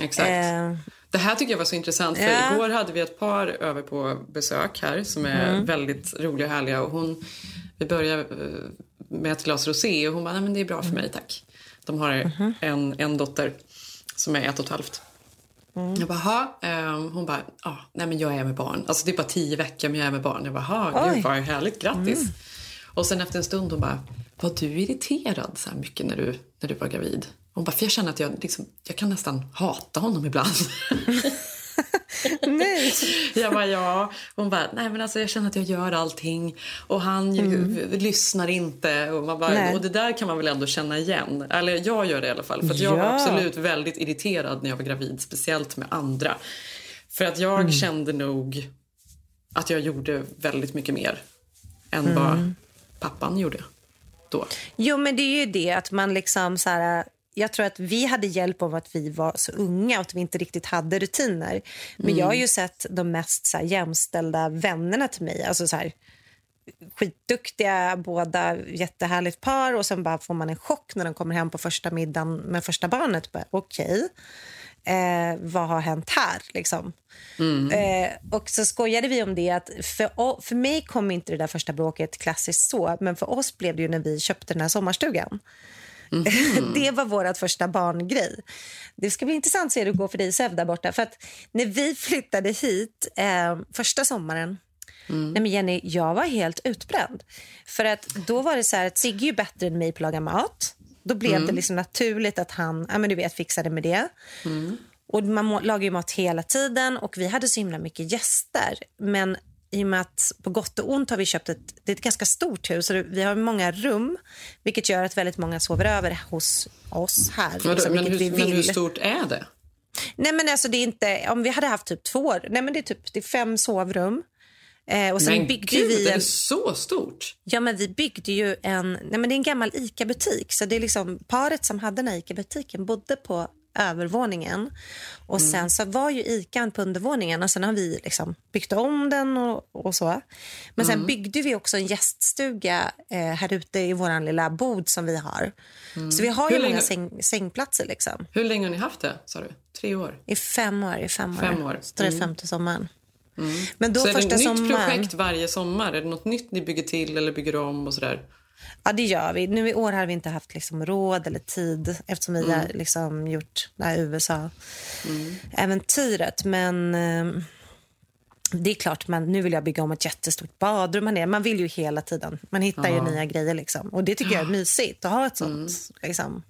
Exakt. Eh, Det här tycker jag var så intressant. För Ja. Igår hade vi ett par över på besök här som är Mm. väldigt roliga och härliga. Och hon, vi började eh, med ett glas rosé och hon bara, nej men det är bra för mig tack. De har Mhm. en, en dotter som är ett och ett halvt. Mm. Jag bara, "Ha?" Ehm, Hon bara, ah, nej men jag är med barn. Alltså det är bara tio veckor men jag är med barn. Jag bara, "Ha, Oj. Mm. gud vad härligt, grattis. Och sen efter en stund hon bara, var du irriterad så här mycket när du, när du var gravid? Hon bara, för jag känner att jag, liksom, jag kan nästan hata honom ibland. [LAUGHS] nej. Jag bara, ja. Hon bara, nej men alltså jag känner att jag gör allting och han ju, v- lyssnar inte. Och, man bara, Nej. och det där kan man väl ändå känna igen. Eller jag gör det i alla fall. För jag var Ja. absolut väldigt irriterad när jag var gravid. Speciellt med andra. För att jag kände nog att jag gjorde väldigt mycket mer än Mm. vad pappan gjorde då. Jo, men det är ju det att man liksom så här... Jag tror att vi hade hjälp av att vi var så unga och att vi inte riktigt hade rutiner. Men jag har ju sett de mest så här, jämställda vännerna till mig. Alltså så här, skitduktiga, båda jättehärligt par och sen bara får man en chock när de kommer hem på första middagen med första barnet. Okej, eh, vad har hänt här? Liksom. Eh, och så skojade vi om det att för, för mig kom inte det där första bråket klassiskt så, men för oss blev det ju när vi köpte den här sommarstugan. [LAUGHS] det var vårt första barngrej. Det ska bli intressant att se hur det går för dig Sev där borta. För att när vi flyttade hit eh, första sommaren Nej, men Jenny, jag var helt utbränd. För att då var det så här att Sigge är ju bättre än mig på att laga mat. Då blev det liksom naturligt att han ja, men du vet, fixade med det. Och man lagar ju mat hela tiden och vi hade så himla mycket gäster. Men i och med att på gott och ont har vi köpt ett, det är ett ganska stort hus det- vi har många rum vilket gör att väldigt många sover över hos oss här. Vadå, liksom, men, hur, vi men hur stort är det? Nej men alltså det är inte, om vi hade haft typ två, nej men det är typ det är fem sovrum. Eh, och sen men byggde gud, vi är en, det så stort? Ja, men vi byggde ju en... Nej, men det är en gammal ICA-butik. Så det är liksom Paret som hade den ICA-butiken bodde på övervåningen. Och Mm. Sen så var ju ICA på undervåningen och sen har vi liksom byggt om den och, och så. Men Mm. sen byggde vi också en gäststuga eh, här ute i vår lilla bod som vi har. Så vi har ju Mm. Hur många länge- säng, sängplatser liksom. Hur länge har ni haft det, sa du? Tre år? I fem år. I fem år. Fem år. Så det är femte sommaren. Men då så är det ett nytt sommaren... projekt varje sommar? Är det något nytt ni bygger till eller bygger om och sådär? Ja, det gör vi. Nu i år har vi inte haft liksom råd eller tid eftersom vi har liksom gjort det här USA-äventyret. Men eh, det är klart, man, nu vill jag bygga om ett jättestort badrum. här nere. Man vill ju hela tiden. Man hittar ju nya grejer. Liksom. Och Det tycker jag är mysigt att ha ett sånt liksom,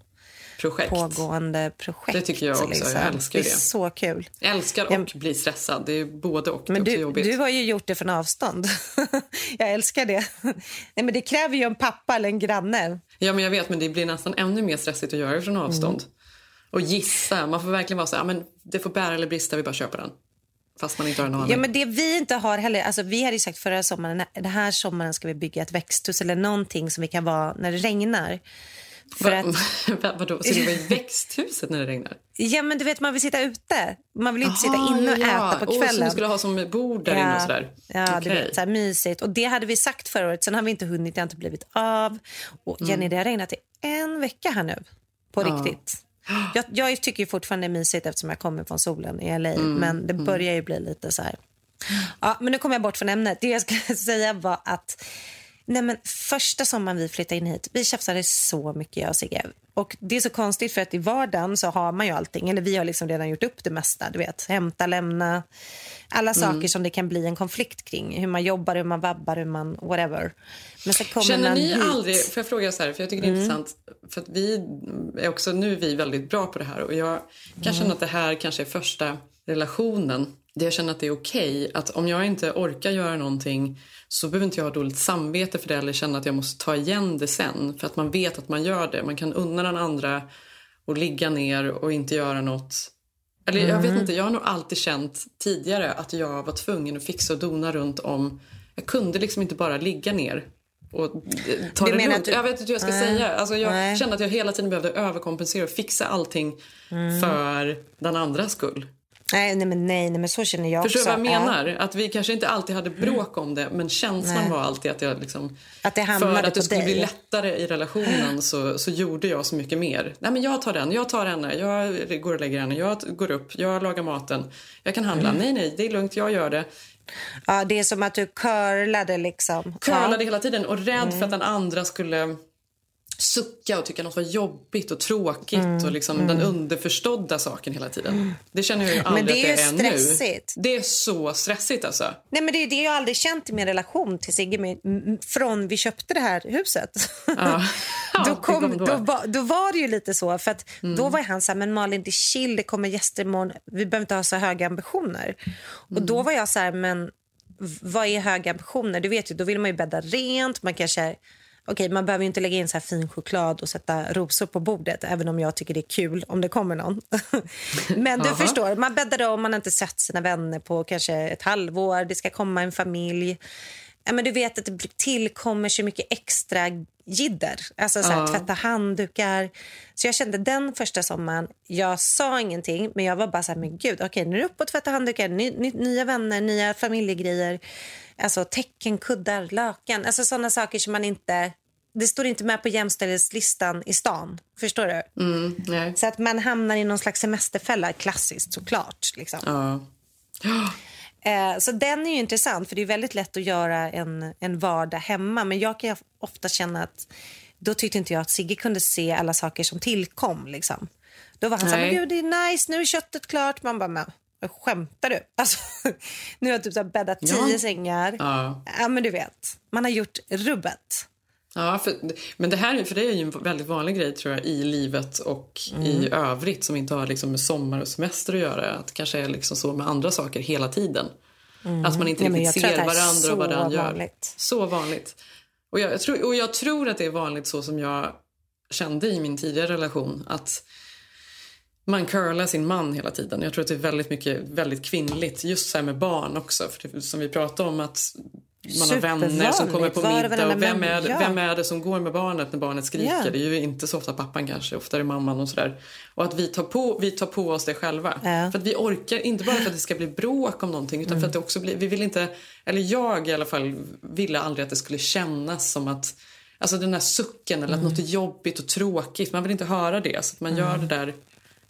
Projekt. pågående projekt. Det tycker jag också. Jag Liksom. älskar det. är det. så kul. Jag älskar och Ja. blir stressad. Det är både och. Men du, du har ju gjort det från avstånd. [LAUGHS] jag älskar det. [LAUGHS] Nej, men det kräver ju en pappa eller en granne. Ja, men jag vet, men det blir nästan ännu mer stressigt att göra det från avstånd. Och gissa. Man får verkligen vara så här, "Ja, men det får bära eller brista, vi bara köper den. Fast man inte har en aning. Ja, men det vi inte har heller, alltså vi hade ju sagt förra sommaren, den här sommaren ska vi bygga ett växthus eller någonting som vi kan vara när det regnar. För att, [LAUGHS] Va, vadå? Så det var i växthuset när det regnar? ja men du vet man vill sitta ute. Man vill inte sitta Aha, inne och ja, ja. äta på Åh, så kvällen. ni skulle ha som bord där inne och sådär? Ja, du Okej. vet, så här mysigt. Och det hade vi sagt förra året, sen har vi inte hunnit, det har inte blivit av. Och Jenny, Mm. det har regnat i en vecka här nu. På riktigt. Jag, jag tycker fortfarande det är mysigt eftersom jag kommer från solen i LA. Mm, Men det börjar ju bli lite så här. Ja, men nu kommer jag bort från ämnet. Det jag ska [LAUGHS] säga var att Nej, men första sommaren vi flyttade in hit, vi tjafsade så mycket jag och Sigge. Och det är så konstigt för att i vardagen så har man ju allting, eller vi har liksom redan gjort upp det mesta. Du vet, hämta, lämna, alla Mm. saker som det kan bli en konflikt kring. Hur man jobbar, hur man vabbar, hur man whatever. Men så kommer Känner man ni hit. Mm. aldrig, får jag fråga så här, för jag tycker det är intressant, för att vi är också, nu är vi väldigt bra på det här och jag kan Mm. känna att det här kanske är första relationen där jag känner att det är okej att om jag inte orkar göra någonting så behöver inte jag ha dåligt samvete för det eller känna att jag måste ta igen det sen för att man vet att man gör det. Man kan unna den andra och ligga ner och inte göra något. Eller jag Mm. vet inte, jag har nog alltid känt tidigare att jag var tvungen att fixa och dona runt om. Jag kunde liksom inte bara ligga ner och eh, ta Du det lugnt. du- Jag vet inte hur jag ska Nej. säga. Alltså jag Nej. kände att jag hela tiden behövde överkompensera och fixa allting Mm. för den andras skull. Nej, nej, men nej, nej, men så känner jag Förstår också. vad jag Ja. menar? Att vi kanske inte alltid hade bråk om det men känslan Nej. var alltid att jag liksom... Att det hamnade för att det skulle dig. bli lättare i relationen så, så gjorde jag så mycket mer. Nej men jag tar den, jag tar henne, jag går och lägger henne, jag går upp, jag lagar maten, jag kan handla. Mm. Nej nej, det är lugnt, jag gör det. Ja, det är som att du curlade liksom. curlade hela tiden och rädd för att den andra skulle sucka och tycka något var jobbigt och tråkigt Mm, och liksom den underförstådda saken hela tiden. Det känner jag ju aldrig det är att det är stressigt. nu. Det är så stressigt alltså. Nej, men det är det jag aldrig känt i min relation till Sigge från vi köpte det här huset. Ja. [LAUGHS] då, Ja, det kom då. då. var, då var det ju lite så. För att Mm. Då var han så här, men Malin det är chill, det kommer gäster imorgon. Vi behöver inte ha så höga ambitioner. Och Mm. då var jag så här, men vad är höga ambitioner? Du vet ju, då vill man ju bädda rent, man kanske... Okej, man behöver ju inte lägga in så här fin choklad och sätta rosor på bordet, även om jag tycker det är kul om det kommer någon. [LAUGHS] Men du Jaha. förstår, man bäddar om, man har inte sett sina vänner på kanske ett halvår, det ska komma en familj. Ja, men du vet att det tillkommer så mycket extra jidder. Alltså så här, Ja. tvätta handdukar. Så jag kände den första sommaren, jag sa ingenting men jag var bara så här, men gud, okej nu är det upp och tvätta handdukar, ny, ny, nya vänner, nya familjegrejer. Alltså tecken, kuddar, lakan, alltså sådana saker som man inte, det står inte med på jämställdhetslistan i stan. Förstår du? Mm. Så att man hamnar i någon slags semesterfälla, klassiskt såklart. Liksom. Ja. Eh, så den är ju intressant för det är väldigt lätt att göra en, en vardag hemma. Men jag kan ofta känna att då tyckte inte jag att Sigge kunde se alla saker som tillkom. Liksom. Då var han så här, men gud det är nice, nu är köttet klart. Man bara, men skämtar du? [LAUGHS] Alltså, nu har jag typ så bäddat Ja. tio sängar. Ja. ja, men du vet, man har gjort rubbet. Ja, för, men det här är- för det är ju en väldigt vanlig grej tror jag i livet och i Mm. övrigt som inte har liksom med sommar och semester att göra. Att det kanske är liksom så med andra saker hela tiden. Att man inte Mm. Nej, riktigt ser varandra och vad den gör. vanligt. Så vanligt. Och jag, jag tror, och jag tror att det är vanligt så som jag kände i min tidigare relation. Att man curlar sin man hela tiden. Jag tror att det är väldigt mycket väldigt kvinnligt. Just så här med barn också. För det, som vi pratade om att man har vänner som kommer på middag. Och vem, är, ja. vem är det som går med barnet när barnet skriker? Ja. Det är ju inte så ofta pappan kanske, ofta är det mamman och sådär. Och att vi tar, på, vi tar på oss det själva. Ja. För att vi orkar, inte bara för att det ska bli bråk om någonting utan för att det också blir, vi vill inte, eller jag i alla fall ville aldrig att det skulle kännas som att Alltså den här sucken eller att något är jobbigt och tråkigt. Man vill inte höra det. Så att man gör det där,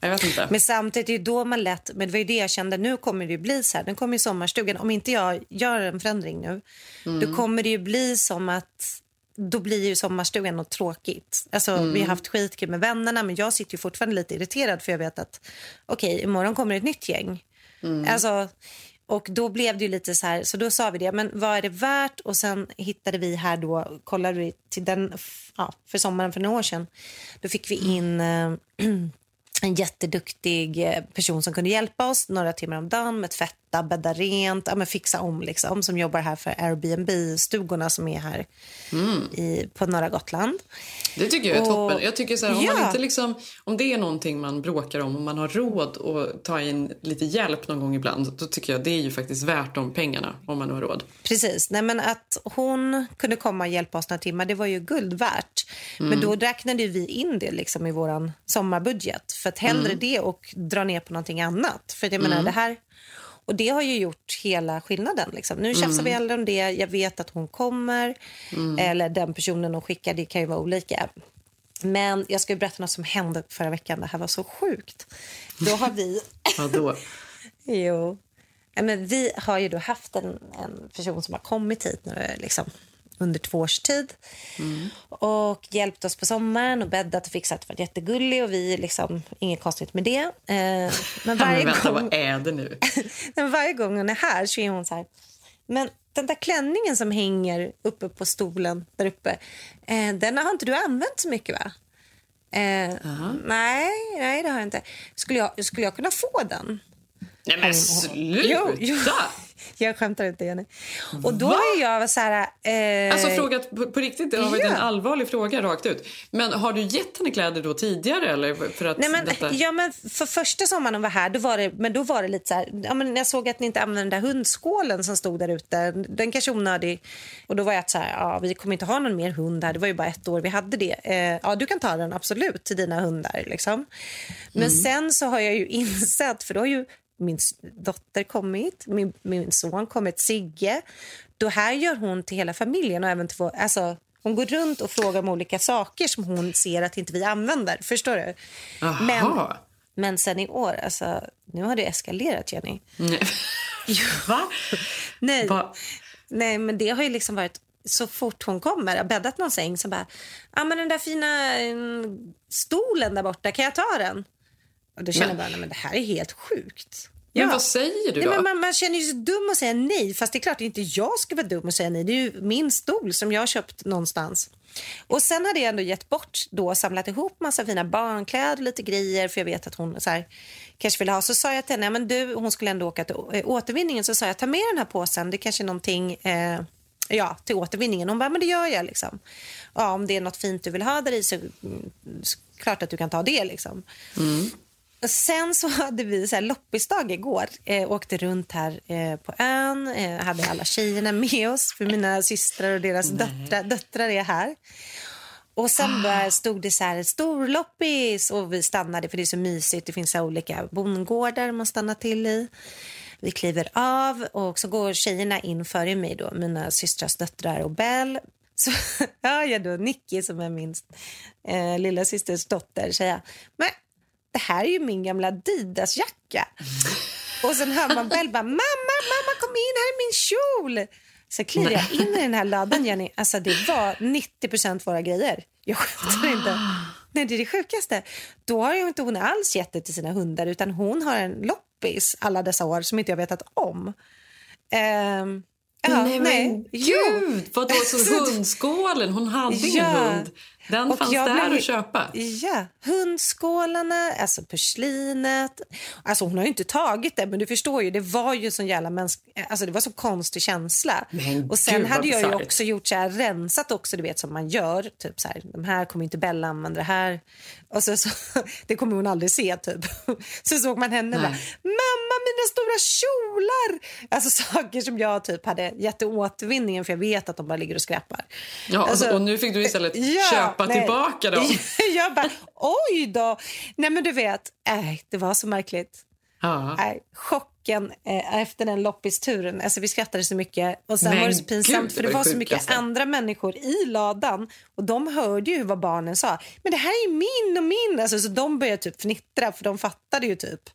jag vet inte. Men samtidigt är det då man lätt, men det var ju det jag kände, nu kommer det ju bli så här, nu kommer ju sommarstugan, om inte jag gör en förändring nu, då kommer det ju bli som att då blir ju sommarstugan något tråkigt. Alltså, Vi har haft skitkul med vännerna men jag sitter ju fortfarande lite irriterad för jag vet att okej, imorgon kommer ett nytt gäng. Alltså, och då blev det ju lite så här, så då sa vi det, men vad är det värt? Och sen hittade vi här då, kollade vi till den, ja, för sommaren för några år sedan, då fick vi in eh, [CLEARS THROAT] en jätteduktig eh, person som kunde hjälpa oss några timmar om dagen med tvätta, bädda rent, ja, men fixa om liksom, som jobbar här för Airbnb-stugorna som är här i, på norra Gotland. Det tycker jag är Och- toppen. Jag tycker så här, om, man Ja. inte liksom, om det är någonting man bråkar om och man har råd att ta in lite hjälp någon gång ibland då tycker jag det är ju faktiskt värt de pengarna om man har råd. Precis. Nej, men att hon kunde komma och hjälpa oss några timmar, det var ju guld värt. Mm. Men då räknade vi in det liksom i vår sommarbudget. För att hellre Mm. det och dra ner på någonting annat. För jag menar, det här... Och det har ju gjort hela skillnaden. Liksom. Nu tjafsar Mm. vi aldrig om det. Jag vet att hon kommer. Eller den personen hon skickar, det kan ju vara olika. Men jag ska ju berätta något som hände förra veckan. Det här var så sjukt. Då har vi... [LAUGHS] Vadå? Jo. Ja, men vi har ju då haft en, en person som har kommit hit nu, liksom, under två års tid och hjälpt oss på sommaren och bäddat och fixat. Varit jättegullig och vi liksom, inget konstigt med det. Eh, men [LAUGHS] Men varje vänta, gång, vad är det nu? [LAUGHS] men varje gång hon är här så är hon så här. Men den där klänningen som hänger uppe på stolen där uppe, eh, den har inte du använt så mycket va? Eh, nej, nej, det har jag inte. Skulle jag, skulle jag kunna få den? Nej men sluta! Jo, jo. [LAUGHS] Jag skämtar inte, Jenny. Och då är jag så här... Eh, Alltså frågat på, på riktigt, det har varit ja. en allvarlig fråga rakt ut. Men har du gett henne kläder då tidigare eller för att Nej, men, detta... ja, men för första sommaren hon var här, då var det, men då var det lite så här, ja, men jag såg att ni inte använde den där hundskålen som stod där ute. Den kanske är onödig. Och då var jag så här, ja, vi kommer inte ha någon mer hund här. Det var ju bara ett år vi hade det. Eh, ja, du kan ta den absolut till dina hundar liksom. Men sen så har jag ju [LAUGHS] insett, för då har ju min dotter kommit, min, min son kommit, Sigge. Då här gör hon till hela familjen och även till vår, alltså, hon går runt och frågar om olika saker som hon ser att inte vi använder. Förstår du? Men, Jaha. men sen i år, alltså, nu har det eskalerat, Jenny. Nej. [LAUGHS] Va? Nej, Va? nej, men det har ju liksom varit så fort hon kommer, har bäddat någon säng så bara, ja men den där fina mm, stolen där borta, kan jag ta den? Och då känner Men- jag bara, nej men det här är helt sjukt. Men vad säger du Nej, då? men man, man känner ju sig dum att säga nej. Fast det är klart inte jag ska vara dum och säga nej. Det är ju min stol som jag har köpt någonstans. Och sen hade jag ändå gett bort då, samlat ihop massa fina barnkläder, lite grejer för jag vet att hon så här, kanske vill ha. Så sa jag till henne, men du, hon skulle ändå åka till eh, återvinningen, så sa jag ta med den här påsen, det kanske är någonting eh, ja, till återvinningen. Hon bara, men det gör jag liksom. Ja, om det är något fint du vill ha där i så, mm, så klart att du kan ta det liksom. Och sen så hade vi så här loppisdag igår. Eh, åkte runt här eh, på ön. Eh, hade alla tjejerna med oss. För mina systrar och deras döttrar, döttrar är här. Och sen bara stod det så här storloppis och vi stannade för det är så mysigt. Det finns så olika bondgårdar man stannar till i. Vi kliver av och så går tjejerna in före mig då, mina systrars döttrar och Bell. Så [LAUGHS] hör jag då Nicky som är min eh, lilla systers dotter säga men det här är ju min gamla Adidas-jacka. Och sen hör man Bell bara mamma, mamma kom in, här är min kjol. Så kliver jag in i den här ladan, Jenny. Alltså det var 90% våra grejer. Jag skämtar inte. Nej, det är det sjukaste. Då har ju inte hon alls gett det till sina hundar utan hon har en loppis alla dessa år som inte jag vetat om. Ehm, ja, nej, men gud! Vadå, så [LAUGHS] hundskålen? Hon hade ingen hund. Den Och fanns jag där blev- att köpa. Ja, hundskålarna, alltså porslinet. Alltså hon har ju inte tagit det, men du förstår ju, det var ju sån jävla mänsk... Alltså det var så konstig känsla. Men och sen hade jag ju också gjort så här, rensat också, du vet som man gör. Typ så här, de här kommer inte Bella använda det här. Och så, så, [LAUGHS] det kommer hon aldrig se typ. [LAUGHS] Så såg man henne Nej. bara, mamma mina stora kjolar! Alltså [LAUGHS] saker som jag typ hade gett återvinningen för jag vet att de bara ligger och skräpar. Ja, Alltså, och nu fick du istället ja, köpa nej. tillbaka dem. [LAUGHS] jag bara, oj då. Nej men du vet, nej, det var så märkligt. Ja. Nej, chocken eh, efter den loppisturen. Alltså, vi skrattade så mycket. Och sen Men var det så pinsamt gud, för det det var så mycket andra människor i ladan. Och de hörde ju vad barnen sa. Men det här är min och min. Alltså, så de började typ fnittra för de fattade ju typ.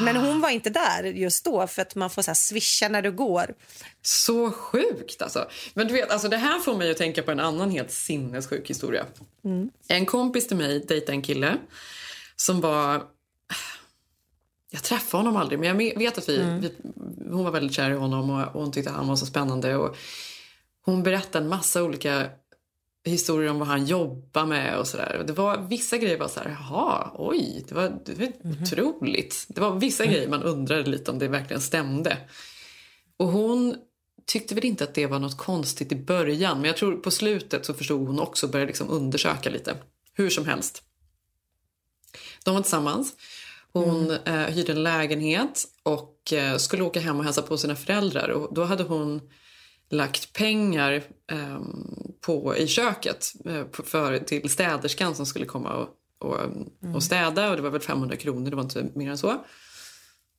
Men hon var inte där just då för att man får så här swisha när du går. Så sjukt alltså. Men du vet, alltså det här får mig att tänka på en annan helt sinnessjuk historia. En kompis till mig dejtade en kille som var... Jag träffade honom aldrig, men jag vet att vi, vi, hon var väldigt kär i honom och, och hon tyckte han var så spännande. Och hon berättade en massa olika historier om vad han jobbar med och sådär. Det var vissa grejer var så här, jaha, oj, det var, det var otroligt. Det var vissa grejer man undrade lite om det verkligen stämde. Och hon tyckte väl inte att det var något konstigt i början men jag tror på slutet så förstod hon också och började liksom undersöka lite. Hur som helst. De var tillsammans. Hon eh, hyrde en lägenhet och eh, skulle åka hem och hälsa på sina föräldrar. Och då hade hon lagt pengar eh, på, i köket eh, för, till städerskan som skulle komma och, och, och städa. Och Det var väl 500 kronor, det var inte mer än så.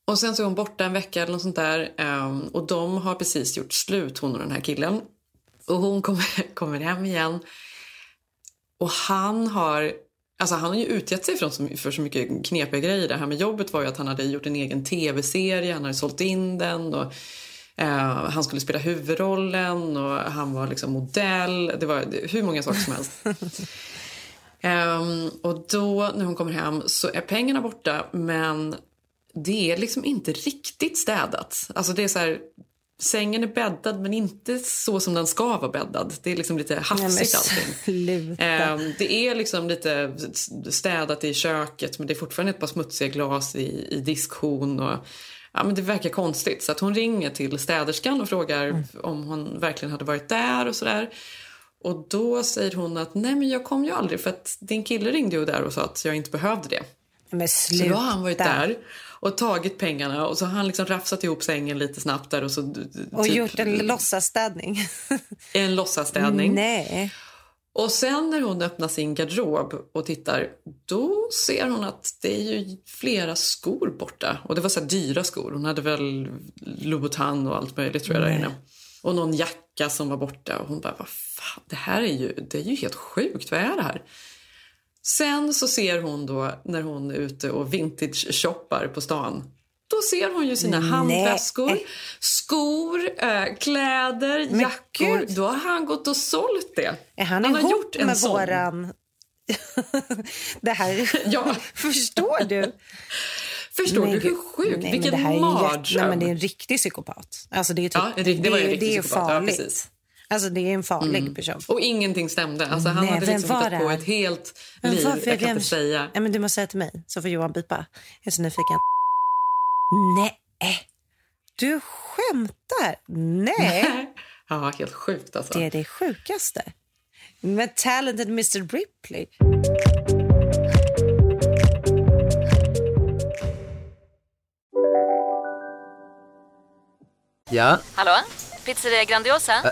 Och sen så är hon borta en vecka eller något sånt där. ehm, och de har precis gjort slut, hon och den här killen. Och hon kommer, [LAUGHS] kommer hem igen. Och han har... Alltså han har ju utgett sig för så mycket knepiga grejer. Det här med jobbet var ju att han hade gjort en egen tv-serie, han hade sålt in den. Och, eh, han skulle spela huvudrollen och han var liksom modell. Det var hur många saker som helst. [LAUGHS] Ehm, och då när hon kommer hem så är pengarna borta men det är liksom inte riktigt städat. Alltså det är så här, sängen är bäddad men inte så som den ska vara bäddad. Det är liksom lite hafsigt allting. Ehm, det är liksom lite städat i köket men det är fortfarande ett par smutsiga glas i, i diskhon. Och, ja, men det verkar konstigt. Så att hon ringer till städerskan och frågar om hon verkligen hade varit där och sådär. Och då säger hon att nej men jag kom ju aldrig för att din kille ringde ju där och sa att jag inte behövde det. Men Så då har han varit där och tagit pengarna och så har han liksom rafsat ihop sängen lite snabbt där och så Och typ gjort en låtsasstädning. en låtsasstädning. Nej. Och sen när hon öppnar sin garderob och tittar, då ser hon att det är ju flera skor borta. Och det var så här dyra skor. Hon hade väl Louboutin och allt möjligt tror jag där inne. Och någon jacka som var borta. Och hon bara, vad fan, det här är ju, det är ju helt sjukt. Vad är det här? Sen så ser hon då när hon är ute och vintage-shoppar på stan. Då ser hon ju sina Nej. handväskor, skor, eh, kläder, Men jackor. gud. Då har han gått och sålt det. Är han, har ihop gjort en med sån. våran... [LAUGHS] det här... Ja. [LAUGHS] Förstår du? Förstår Nej, du hur sjukt? Nej, Vilken det är mardröm. Nej, men det är en riktig psykopat. Alltså, det, är typ, Ja, det- det var ju en riktig det är psykopat. Ja, farligt. Alltså det är en farlig mm. person. Och ingenting stämde. Alltså, han Nej, hade liksom hittat på ett helt men liv. Jag kan inte säga. Ja, men du måste säga till mig, så får Johan bipa. Jag är så nyfiken. Nej, du skämtar? Nej. ja, helt sjukt alltså. Det är det sjukaste. Med Talented Mr Ripley. Ja? Hallå? Pizzeria Grandiosa? Ä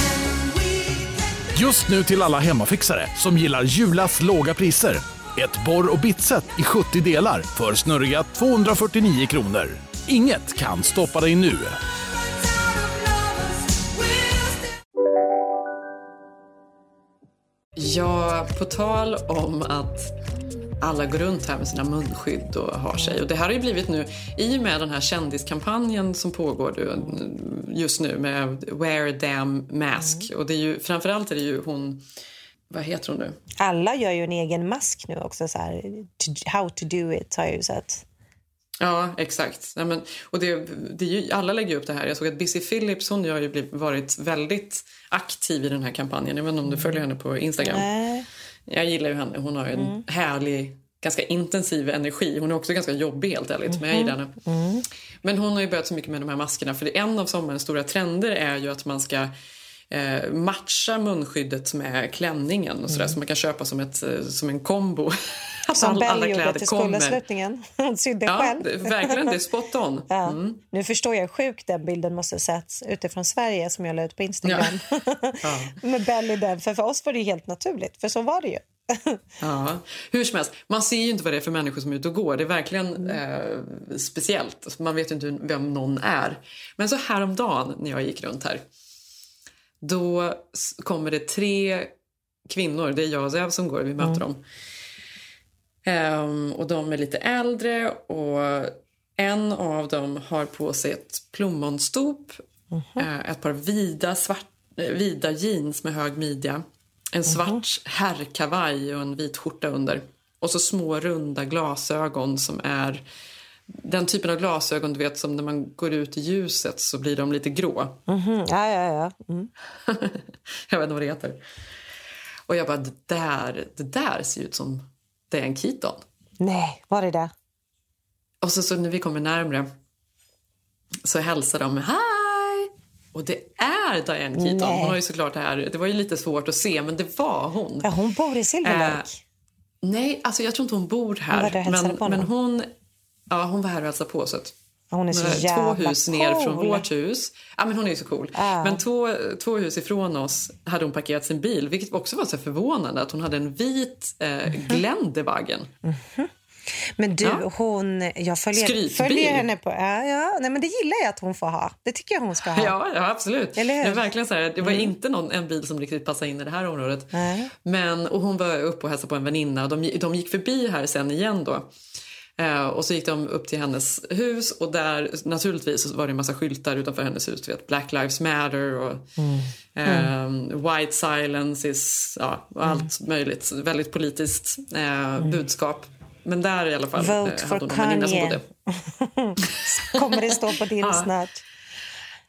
Just nu till alla hemmafixare som gillar Julas låga priser. Ett borr och bitset i 70 delar för snurriga 249 kronor. Inget kan stoppa dig nu. Ja, på tal om att alla går runt här med sina munskydd och har sig. Och det här har ju blivit nu, i och med den här kändiskampanjen som pågår just nu med Wear damn mask. Mm. Och det är ju, framförallt är det ju hon, vad heter hon nu? Alla gör ju en egen mask nu också, så här, to, how to do it har jag ju sett. Ja, exakt. Ja, men, och det, det ju, alla lägger upp det här. Jag såg att Busy Phillips hon har ju blivit, varit väldigt aktiv i den här kampanjen. Jag vet inte om du följer henne på Instagram? Nej. Jag gillar ju henne. Hon har en mm. härlig, ganska intensiv energi. Hon är också ganska jobbig helt ärligt, men jag gillar henne. Mm. Men hon har ju börjat så mycket med de här maskerna. För en av sommarens stora trender är ju att man ska eh, matcha munskyddet med klänningen och sådär. Mm. Så man kan köpa som, ett, som en kombo. [LAUGHS] Som Bell gjorde till skolavslutningen. Hon [LAUGHS] sydde ja, själv. Det, verkligen, det är spot on. Ja. Mm. Nu förstår jag hur sjuk den bilden måste setts utifrån Sverige som jag la ut på Instagram. Ja. [LAUGHS] Med Bell i den. För, för oss var det helt naturligt, för så var det ju. ja, hur som helst, man ser ju inte vad det är för människor som är ute och går. Det är verkligen Mm. eh, speciellt. Man vet ju inte vem någon är. Men så häromdagen när jag gick runt här, då kommer det tre kvinnor, det är jag och Zev som går, vi möter mm. dem. Um, och de är lite äldre och en av dem har på sig ett plommonstop, mm -hmm. ett par vida, svart, uh, vida jeans med hög midja, en svart mm -hmm. herrkavaj och en vit skjorta under. Och så små runda glasögon som är den typen av glasögon du vet som när man går ut i ljuset så blir de lite grå. Mm -hmm. Ja, ja, ja. Mm. [LAUGHS] jag vet inte vad det heter. Och jag bara, det där, det där ser ut som Diane Keaton. Nej, var det det? Och så, så när vi kommer närmre så hälsar de hej. Och det är Diane Keaton. Nej. Hon har ju såklart det här. Det var ju lite svårt att se, men det var hon. Ja, hon bor i Silver Lake. Eh, nej, alltså jag tror inte hon bor här. Hon men, men hon, ja, hon var här och hälsade på. Så att, hon är så två hus cool. ner från vårt hus. Ja, men hon är ju så cool. Ja. Men två, två hus ifrån oss hade hon parkerat sin bil. Vilket också var så förvånande att hon hade en vit eh, Mhm. Glendewagen. Mm -hmm. Men du, Ja. hon, jag följer, följer henne på... Ja, ja, nej, men det gillar jag att hon får ha. Det tycker jag hon ska ha. Ja, ja absolut. Eller hur? Verkligen så här, det var Mm. inte någon, en bil som riktigt passade in i det här området. Nej. Men, och hon var uppe och hälsade på en väninna. Och de, de gick förbi här sen igen då. Eh, och så gick de upp till hennes hus och där naturligtvis var det en massa skyltar utanför hennes hus. Vet, Black Lives Matter och mm. Eh, mm. White Silence is, ja, mm. allt mm. möjligt. Väldigt politiskt eh, mm. budskap. Men där i alla fall Vote hade hon en väninna som bodde. [LAUGHS] Kommer det stå på din ja. snart?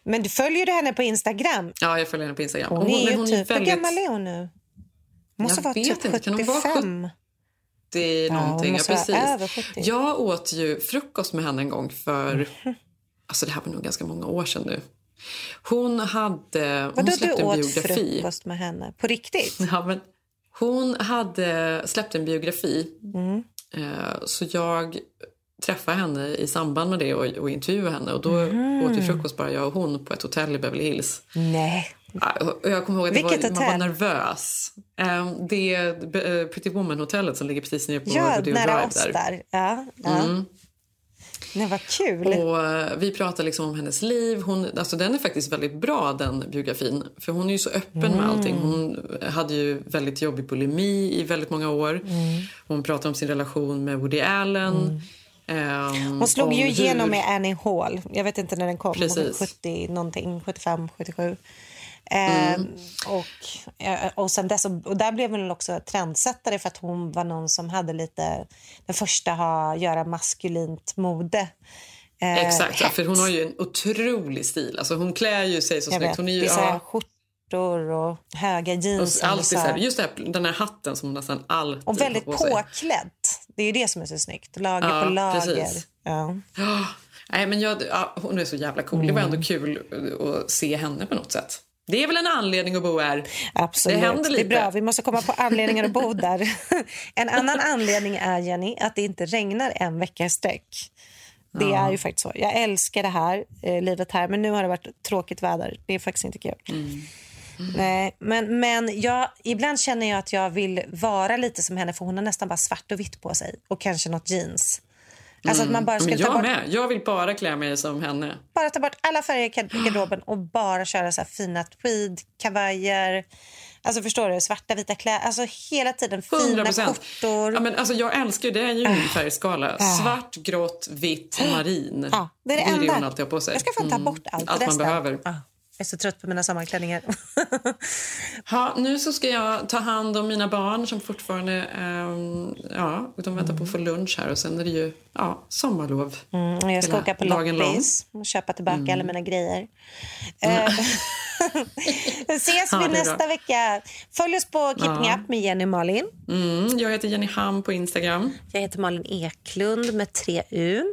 Men du följer du henne på Instagram? Ja, jag följer henne på Instagram. Hon, hon är ju hon är typ, väldigt... hur gammal är hon nu? Måste jag vara vet typ inte. 75. Kan hon vara 70 ja, någonting. Ja, precis. Jag åt ju frukost med henne en gång för, mm. [LAUGHS] alltså det här var nog ganska många år sedan nu. Hon hade, Vadå, hon släppte en biografi. Du åt frukost med henne? På riktigt? Ja, men hon hade släppt en biografi. Mm. Eh, så jag träffade henne i samband med det och, och intervjuade henne. Och då mm. åt vi mhm. frukost bara jag och hon på ett hotell i Beverly Hills. Nej. Och Jag kommer ihåg att Vilket var, man var nervös. Um, det är eh, Pretty Woman-hotellet som ligger precis nere på Ja, Rodeo nära Drive där. där. Ja, ja. Mm. Nej, vad kul. Och eh, vi pratar liksom om hennes liv. Hon, alltså den är faktiskt väldigt bra, den biografin. För hon är ju så öppen med Mm. allting. Hon hade ju väldigt jobbig bulimi i väldigt många år. Mm. Hon pratar om sin relation med Woody Allen. Ehm, Hon slog ju hur- igenom med Annie Hall. Jag vet inte när den kom. Precis. 70 någonting, 75, 77. Mm. och, eh, och, sen dess, och där blev hon också trendsättare för att hon var någon som hade lite den första att göra maskulint mode. Eh, Exakt, ja, för hon har ju en otrolig stil. Alltså hon klär ju sig så snyggt. vet. Hon är ju, det är så här ja, skjortor och höga jeans. Och alltid så här, just det här, den här hatten som hon nästan alltid och väldigt har på sig. påklädd. Det är ju det som är så snyggt. Lager Ja, på lager. precis. Ja. [GASPS] Nej, men jag, ja, hon är så jävla cool. Det var ändå kul att se henne på något sätt. Det är väl en anledning att bo här? Absolut. Det händer lite. är bra. Vi måste komma på anledningar att bo där. [LAUGHS] en annan anledning är, Jenny, att det inte regnar en vecka i sträck. Det Ja. är ju faktiskt så. Jag älskar det här, eh, livet här, men nu har det varit tråkigt väder. Det är faktiskt inte kul. Mm. Nej, men, men jag, ibland känner jag att jag vill vara lite som henne för hon har nästan bara svart och vitt på sig och kanske något jeans. Alltså att man bara Mm. Men skulle jag ta bort, med. Jag vill bara klä mig som henne. bara ta bort alla färger i garderoben och bara köra så fina tweed, kavajer. Alltså förstår du? Svarta, vita kläder. Alltså hela tiden 100 fina procent. skjortor. Ja, men alltså, jag älskar ju, det är ju min färgskala. Svart, grått, vitt, marin. Ja, det är det det enda. hon alltid har på sig. Jag ska fan ta Mm. bort allt Allt man behöver. Ja, jag är så trött på mina sommarklänningar. [LAUGHS] Ha, nu så ska jag ta hand om mina barn som fortfarande ehm, ja, de väntar på att få lunch här och sen är det ju ja, sommarlov. Mm, jag ska åka på loppis och köpa tillbaka Mm. alla mina grejer. Eh, [LAUGHS] [LAUGHS] ses Ja, vi är nästa vecka. Följ oss på Keeping Ja. Up med Jenny och Malin. Mm, jag heter Jenny Ham på Instagram. Jag heter Malin Eklund med tre U.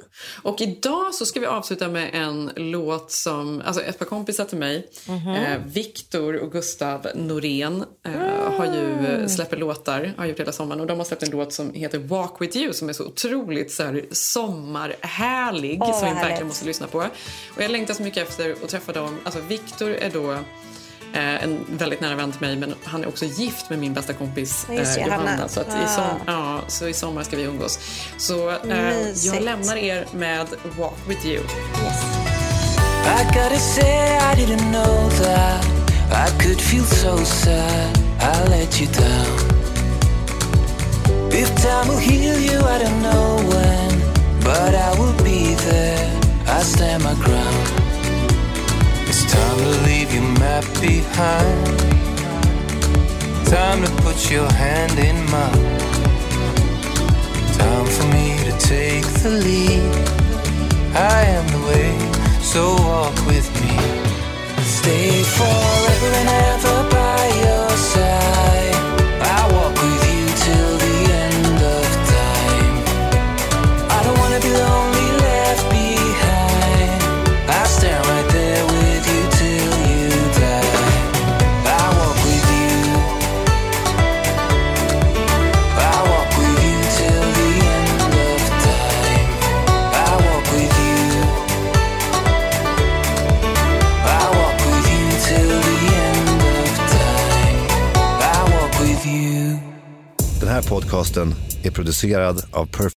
Och idag så ska vi avsluta med en låt som, alltså ett par kompisar till mig, Mhm. eh, Viktor och Gustav Norén eh, har ju Mm. eh, släpper låtar, har gjort hela sommaren och de har släppt en låt som heter Walk with you som är så otroligt så här, sommarhärlig Åh, som vi verkligen måste lyssna på. Och jag längtar så mycket efter att träffa dem. Alltså Viktor är då eh, en väldigt nära vän till mig men han är också gift med min bästa kompis just eh, Johanna. Johanna. Så, att Ah. i som, ja, så i sommar ska vi umgås. Så eh, jag lämnar er med Walk with you. I gotta say I didn't know that I could feel so sad. I let you down. If time will heal you I don't know when But I will be there. I stand my ground. It's time to leave your map behind. Time to put your hand in mine. Time for me to take the lead. I am the way, so walk with me. Stay forever and ever by your side. Podcasten är producerad av Perfect